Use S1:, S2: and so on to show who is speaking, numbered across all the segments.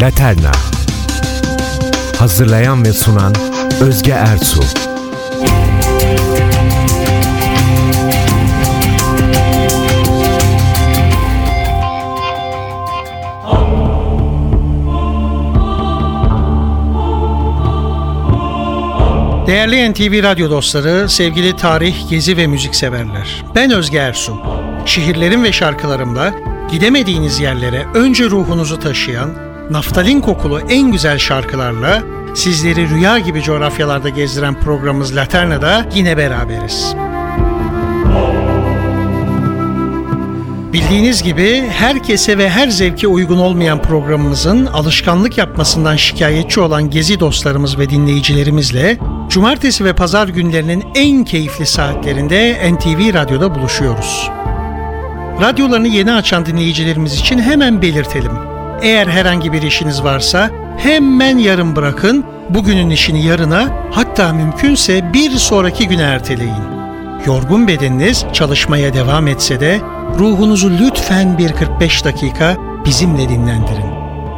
S1: Laterna. Hazırlayan ve sunan Özge Ertuğ
S2: Değerli NTV Radyo dostları, sevgili tarih, gezi ve müzik severler. Ben Özge Ersun. Şehirlerim ve şarkılarımla gidemediğiniz yerlere önce ruhunuzu taşıyan, naftalin kokulu en güzel şarkılarla sizleri rüya gibi coğrafyalarda gezdiren programımız Laterna'da yine beraberiz. Bildiğiniz gibi herkese ve her zevke uygun olmayan programımızın alışkanlık yapmasından şikayetçi olan gezi dostlarımız ve dinleyicilerimizle cumartesi ve pazar günlerinin en keyifli saatlerinde NTV Radyo'da buluşuyoruz. Radyolarını yeni açan dinleyicilerimiz için hemen belirtelim. Eğer herhangi bir işiniz varsa hemen yarın bırakın, bugünün işini yarına hatta mümkünse bir sonraki güne erteleyin. Yorgun bedeniniz çalışmaya devam etse de ruhunuzu lütfen bir 45 dakika bizimle dinlendirin.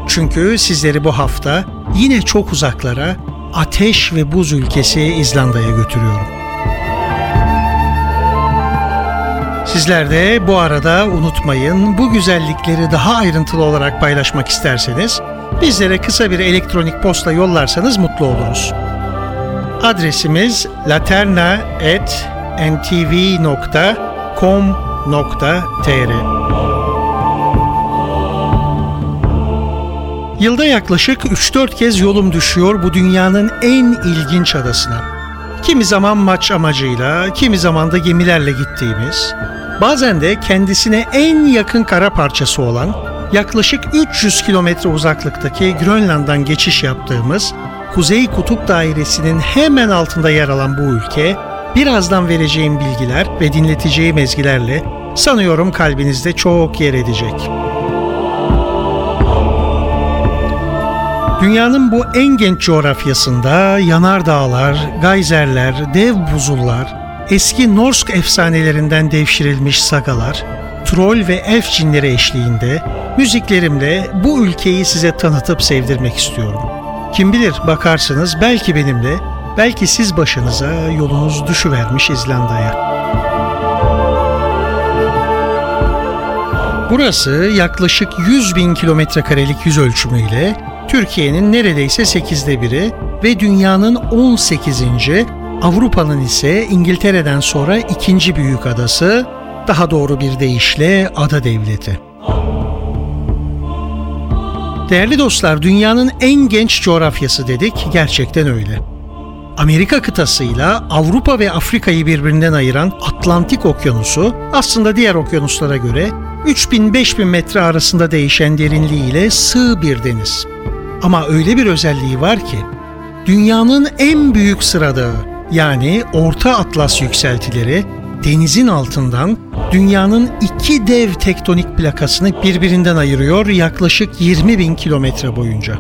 S2: Çünkü sizleri bu hafta yine çok uzaklara, ateş ve buz ülkesi İzlanda'ya götürüyorum. Sizler de bu arada unutmayın bu güzellikleri daha ayrıntılı olarak paylaşmak isterseniz bizlere kısa bir elektronik posta yollarsanız mutlu oluruz. Adresimiz laterna.ntv.com.tr Yılda yaklaşık 3-4 kez yolum düşüyor bu dünyanın en ilginç adasına. Kimi zaman maç amacıyla, kimi zaman da gemilerle gittiğimiz, bazen de kendisine en yakın kara parçası olan yaklaşık 300 kilometre uzaklıktaki Grönland'dan geçiş yaptığımız Kuzey Kutup Dairesi'nin hemen altında yer alan bu ülke, birazdan vereceğim bilgiler ve dinleteceğim ezgilerle sanıyorum kalbinizde çok yer edecek. Dünyanın bu en genç coğrafyasında yanardağlar, gayzerler, dev buzullar, eski Norsk efsanelerinden devşirilmiş sagalar, troll ve elf cinleri eşliğinde müziklerimle bu ülkeyi size tanıtıp sevdirmek istiyorum. Kim bilir bakarsınız belki benimle, belki siz başınıza yolunuz düşüvermiş İzlanda'ya. Burası yaklaşık 100 bin kilometre karelik yüz ölçümüyle Türkiye'nin neredeyse 8'de biri ve dünyanın 18. Avrupa'nın ise İngiltere'den sonra ikinci büyük adası, daha doğru bir deyişle ada devleti. Değerli dostlar, dünyanın en genç coğrafyası dedik, gerçekten öyle. Amerika kıtasıyla Avrupa ve Afrika'yı birbirinden ayıran Atlantik Okyanusu aslında diğer okyanuslara göre 3000-5000 metre arasında değişen derinliğiyle sığ bir deniz. Ama öyle bir özelliği var ki dünyanın en büyük sıradağı yani Orta Atlas yükseltileri denizin altından dünyanın iki dev tektonik plakasını birbirinden ayırıyor yaklaşık 20 bin kilometre boyunca.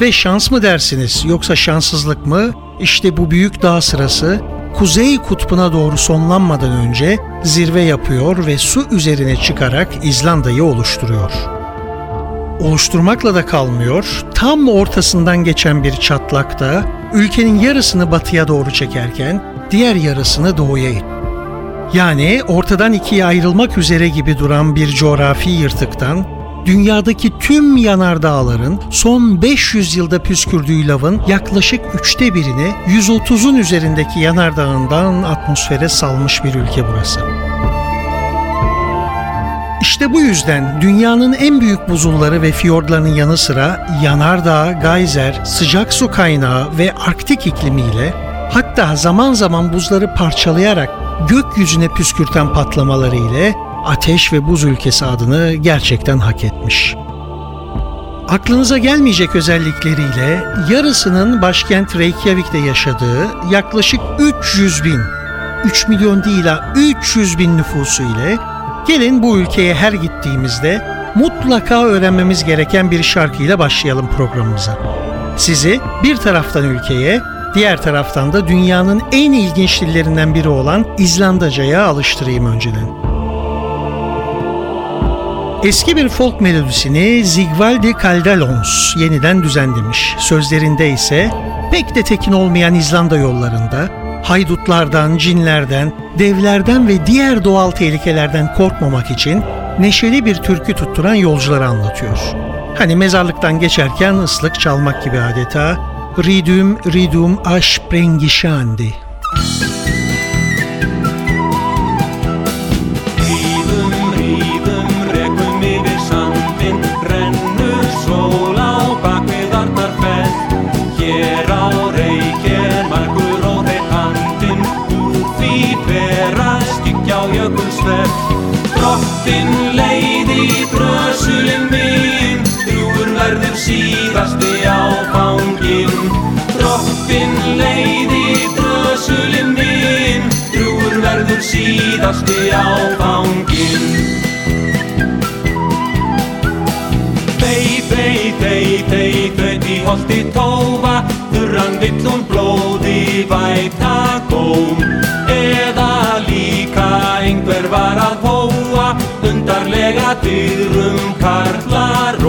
S2: Ve şans mı dersiniz yoksa şanssızlık mı? İşte bu büyük dağ sırası Kuzey Kutbu'na doğru sonlanmadan önce zirve yapıyor ve su üzerine çıkarak İzlanda'yı oluşturuyor. Oluşturmakla da kalmıyor, tam ortasından geçen bir çatlakta ülkenin yarısını batıya doğru çekerken diğer yarısını doğuya itti. Yani ortadan ikiye ayrılmak üzere gibi duran bir coğrafi yırtıktan dünyadaki tüm yanardağların son 500 yılda püskürdüğü lavın yaklaşık üçte birini 130'un üzerindeki yanardağından atmosfere salmış bir ülke burası. İşte bu yüzden dünyanın en büyük buzulları ve fiyortlarının yanı sıra yanardağ, gayzer, sıcak su kaynağı ve arktik iklimiyle hatta zaman zaman buzları parçalayarak gökyüzüne püskürten patlamaları ile ateş ve buz ülkesi adını gerçekten hak etmiş. Aklınıza gelmeyecek özellikleriyle yarısının başkent Reykjavik'te yaşadığı yaklaşık 300 bin 3 milyon değil ha 300 bin nüfusu ile gelin bu ülkeye her gittiğimizde mutlaka öğrenmemiz gereken bir şarkıyla başlayalım programımıza. Sizi bir taraftan ülkeye, diğer taraftan da dünyanın en ilginç dillerinden biri olan İzlandaca'ya alıştırayım önceden. Eski bir folk melodisini Zigvaldi Kaldalons yeniden düzenlemiş. Sözlerinde ise pek de tekin olmayan İzlanda yollarında haydutlardan, cinlerden, devlerden ve diğer doğal tehlikelerden korkmamak için neşeli bir türkü tutturan yolcuları anlatıyor. Hani mezarlıktan geçerken ıslık çalmak gibi adeta Ridum ridum aş prengişandi.
S3: Drottin leið í brösulinn minn Drúur verður síðasti áfanginn Drottin leið í brösulinn minn Drúur verður síðasti áfanginn Þei, þei, þei, þei, þau í holti tófa Þurran vill hún blóði væta góm einhver var að undarlega dyrum karlaróm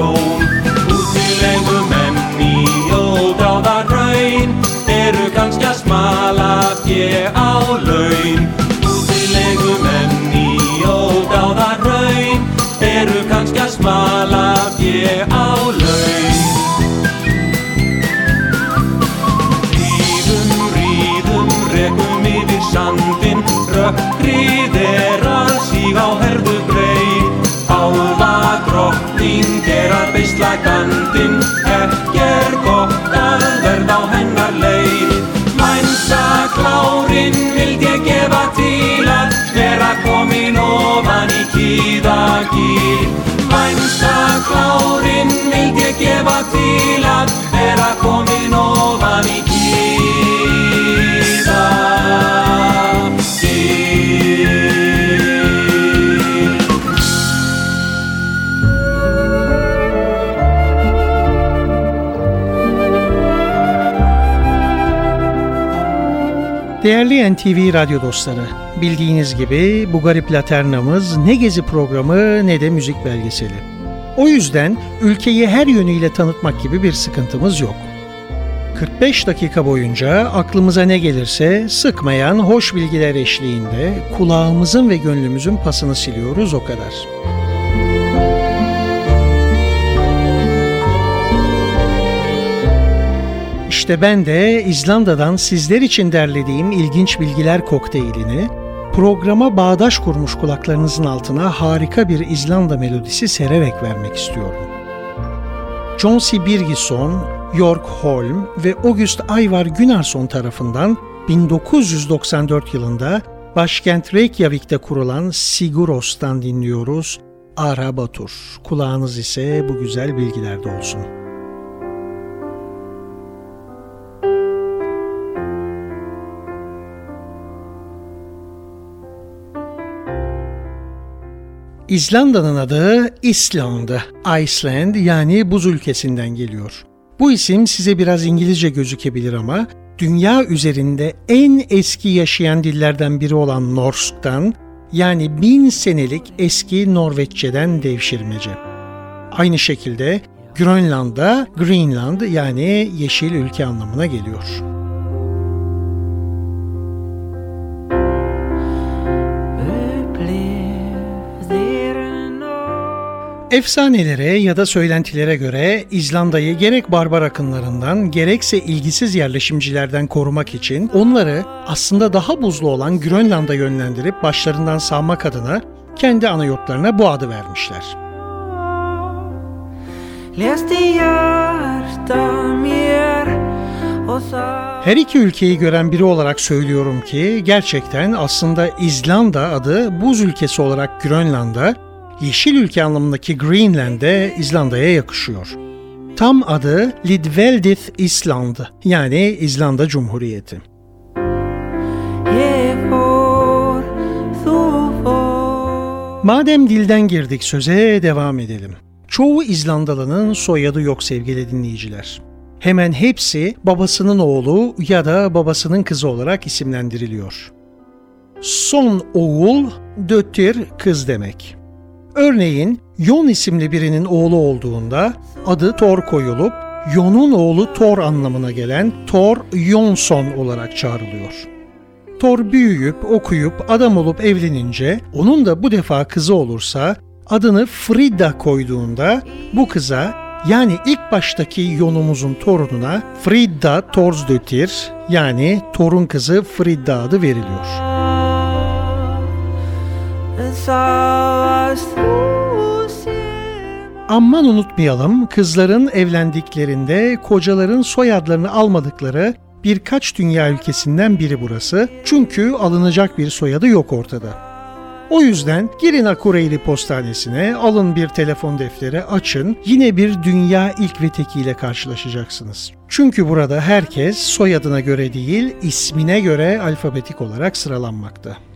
S3: beisla gandinn Ekki er gott að verða á hennar leið. Mænsa klárin vild ég gefa til að vera komin ofan í kýðagýr Mænsa klárin vild ég gefa til að vera komin ofan í
S2: Değerli NTV radyo dostları, bildiğiniz gibi bu garip laternamız ne gezi programı ne de müzik belgeseli. O yüzden ülkeyi her yönüyle tanıtmak gibi bir sıkıntımız yok. 45 dakika boyunca aklımıza ne gelirse sıkmayan hoş bilgiler eşliğinde kulağımızın ve gönlümüzün pasını siliyoruz o kadar. İşte ben de İzlanda'dan sizler için derlediğim ilginç bilgiler kokteylini programa bağdaş kurmuş kulaklarınızın altına harika bir İzlanda melodisi sererek vermek istiyorum. John C. Birgisson, York Holm ve August Ayvar Gunnarsson tarafından 1994 yılında başkent Reykjavik'te kurulan Siguros'tan dinliyoruz Arabatur. Kulağınız ise bu güzel bilgilerde olsun. İzlanda'nın adı İsland'ı, Iceland yani buz ülkesinden geliyor. Bu isim size biraz İngilizce gözükebilir ama dünya üzerinde en eski yaşayan dillerden biri olan Norsk'tan yani bin senelik eski Norveççeden devşirmece. Aynı şekilde Grönland'da Greenland yani yeşil ülke anlamına geliyor. Efsanelere ya da söylentilere göre İzlanda'yı gerek barbar akınlarından gerekse ilgisiz yerleşimcilerden korumak için onları aslında daha buzlu olan Grönland'a yönlendirip başlarından savmak adına kendi ana yurtlarına bu adı vermişler. Her iki ülkeyi gören biri olarak söylüyorum ki gerçekten aslında İzlanda adı buz ülkesi olarak Grönland'a yeşil ülke anlamındaki Greenland'e İzlanda'ya yakışıyor. Tam adı Lidveldith Island yani İzlanda Cumhuriyeti. Madem dilden girdik söze devam edelim. Çoğu İzlandalı'nın soyadı yok sevgili dinleyiciler. Hemen hepsi babasının oğlu ya da babasının kızı olarak isimlendiriliyor. Son oğul, döttir kız demek. Örneğin Yon isimli birinin oğlu olduğunda adı Thor koyulup Yon'un oğlu Thor anlamına gelen Thor Yonson olarak çağrılıyor. Thor büyüyüp, okuyup, adam olup evlenince onun da bu defa kızı olursa adını Frida koyduğunda bu kıza yani ilk baştaki Yon'umuzun torununa Frida Thorsdöttir yani Thor'un kızı Frida adı veriliyor. Aman unutmayalım kızların evlendiklerinde kocaların soyadlarını almadıkları birkaç dünya ülkesinden biri burası. Çünkü alınacak bir soyadı yok ortada. O yüzden girin Akureyli postanesine, alın bir telefon defteri, açın. Yine bir dünya ilk ve tekiyle karşılaşacaksınız. Çünkü burada herkes soyadına göre değil, ismine göre alfabetik olarak sıralanmakta.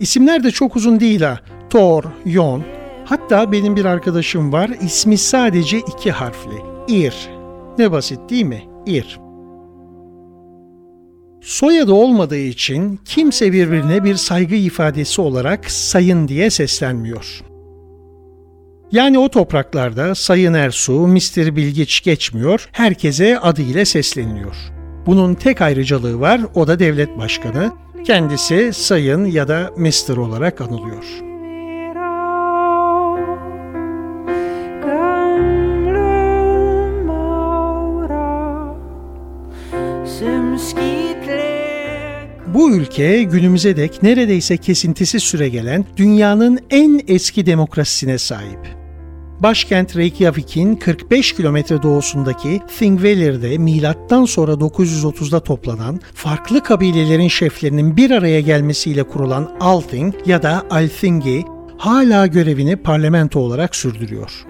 S2: İsimler de çok uzun değil ha. Thor, Yon. Hatta benim bir arkadaşım var, ismi sadece iki harfli. Ir. Ne basit değil mi? Ir. Soyadı olmadığı için kimse birbirine bir saygı ifadesi olarak sayın diye seslenmiyor. Yani o topraklarda Sayın Ersu, Mr. Bilgiç geçmiyor, herkese adıyla sesleniliyor. Bunun tek ayrıcalığı var, o da devlet başkanı. Kendisi Sayın ya da Mr. olarak anılıyor. Bu ülke günümüze dek neredeyse kesintisiz süre gelen dünyanın en eski demokrasisine sahip. Başkent Reykjavik'in 45 kilometre doğusundaki Thingvelir'de milattan sonra 930'da toplanan farklı kabilelerin şeflerinin bir araya gelmesiyle kurulan Althing ya da Althingi hala görevini parlamento olarak sürdürüyor.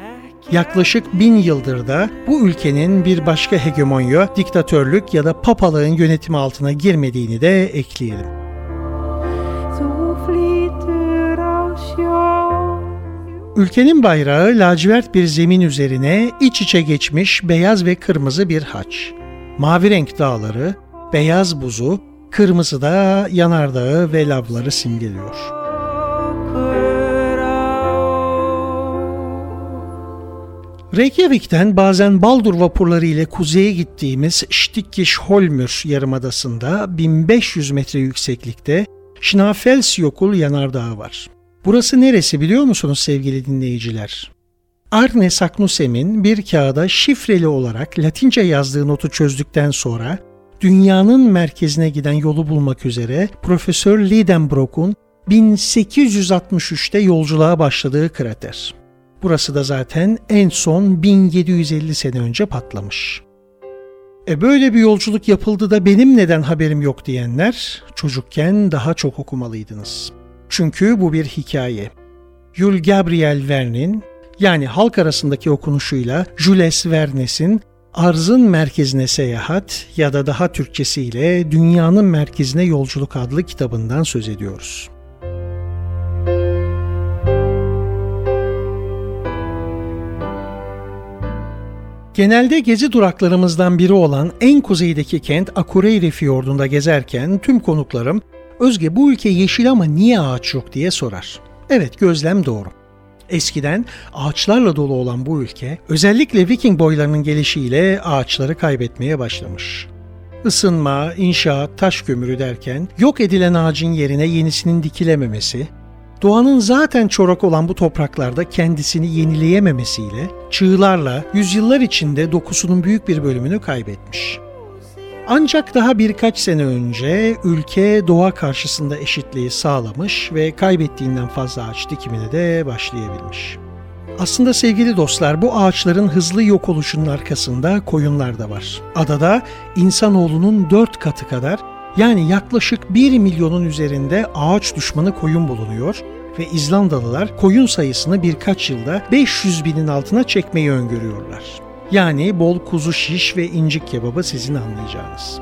S2: Yaklaşık bin yıldır da bu ülkenin bir başka hegemonya, diktatörlük ya da papalığın yönetimi altına girmediğini de ekleyelim. Ülkenin bayrağı lacivert bir zemin üzerine iç içe geçmiş beyaz ve kırmızı bir haç. Mavi renk dağları, beyaz buzu, kırmızı da yanardağı ve lavları simgeliyor. Reykjavik'ten bazen Baldur vapurları ile kuzeye gittiğimiz Stikkish-Holmur yarımadasında 1500 metre yükseklikte Snæfellsjökull yanardağı var. Burası neresi biliyor musunuz sevgili dinleyiciler? Arne Saknusem'in bir kağıda şifreli olarak Latince yazdığı notu çözdükten sonra dünyanın merkezine giden yolu bulmak üzere Profesör Lidenbrock'un 1863'te yolculuğa başladığı krater. Burası da zaten en son 1750 sene önce patlamış. E böyle bir yolculuk yapıldı da benim neden haberim yok diyenler çocukken daha çok okumalıydınız. Çünkü bu bir hikaye. Jules Gabriel Verne'in yani halk arasındaki okunuşuyla Jules Vernes'in Arzın Merkezine Seyahat ya da daha Türkçesiyle Dünyanın Merkezine Yolculuk adlı kitabından söz ediyoruz. Genelde gezi duraklarımızdan biri olan en kuzeydeki kent Akureyri Fiyordu'nda gezerken tüm konuklarım Özge bu ülke yeşil ama niye ağaç yok diye sorar. Evet gözlem doğru. Eskiden ağaçlarla dolu olan bu ülke özellikle Viking boylarının gelişiyle ağaçları kaybetmeye başlamış. Isınma, inşaat, taş kömürü derken yok edilen ağacın yerine yenisinin dikilememesi, Doğanın zaten çorak olan bu topraklarda kendisini yenileyememesiyle çığlarla yüzyıllar içinde dokusunun büyük bir bölümünü kaybetmiş. Ancak daha birkaç sene önce ülke doğa karşısında eşitliği sağlamış ve kaybettiğinden fazla ağaç dikimine de başlayabilmiş. Aslında sevgili dostlar bu ağaçların hızlı yok oluşunun arkasında koyunlar da var. Adada insanoğlunun dört katı kadar yani yaklaşık 1 milyonun üzerinde ağaç düşmanı koyun bulunuyor ve İzlandalılar koyun sayısını birkaç yılda 500 binin altına çekmeyi öngörüyorlar. Yani bol kuzu şiş ve incik kebabı sizin anlayacağınız.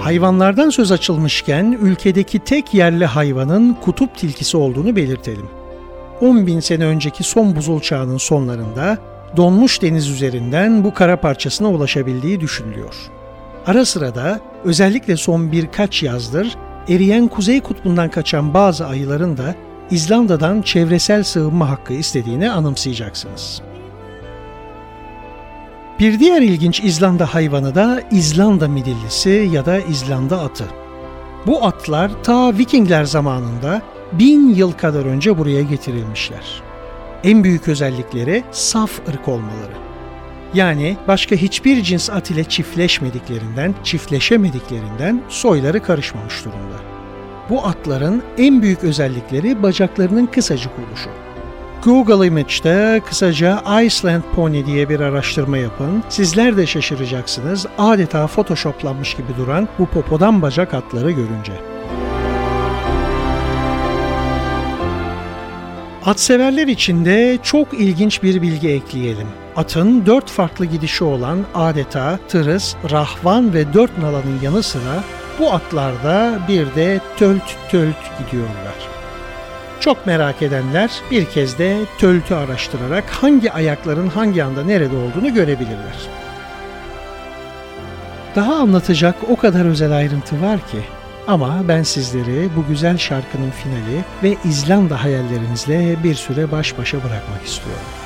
S2: Hayvanlardan söz açılmışken ülkedeki tek yerli hayvanın kutup tilkisi olduğunu belirtelim. 10 bin sene önceki son buzul çağının sonlarında donmuş deniz üzerinden bu kara parçasına ulaşabildiği düşünülüyor. Ara sıra da özellikle son birkaç yazdır eriyen kuzey kutbundan kaçan bazı ayıların da İzlanda'dan çevresel sığınma hakkı istediğini anımsayacaksınız. Bir diğer ilginç İzlanda hayvanı da İzlanda midillisi ya da İzlanda atı. Bu atlar ta Vikingler zamanında bin yıl kadar önce buraya getirilmişler. En büyük özellikleri saf ırk olmaları. Yani başka hiçbir cins at ile çiftleşmediklerinden, çiftleşemediklerinden soyları karışmamış durumda. Bu atların en büyük özellikleri bacaklarının kısacık oluşu. Google Image'de kısaca Iceland Pony diye bir araştırma yapın. Sizler de şaşıracaksınız adeta photoshoplanmış gibi duran bu popodan bacak atları görünce. At severler için de çok ilginç bir bilgi ekleyelim. Atın dört farklı gidişi olan adeta tırıs, rahvan ve dört nalanın yanı sıra bu atlarda bir de tölt tölt gidiyorlar. Çok merak edenler bir kez de töltü araştırarak hangi ayakların hangi anda nerede olduğunu görebilirler. Daha anlatacak o kadar özel ayrıntı var ki ama ben sizleri bu güzel şarkının finali ve İzlanda hayallerinizle bir süre baş başa bırakmak istiyorum.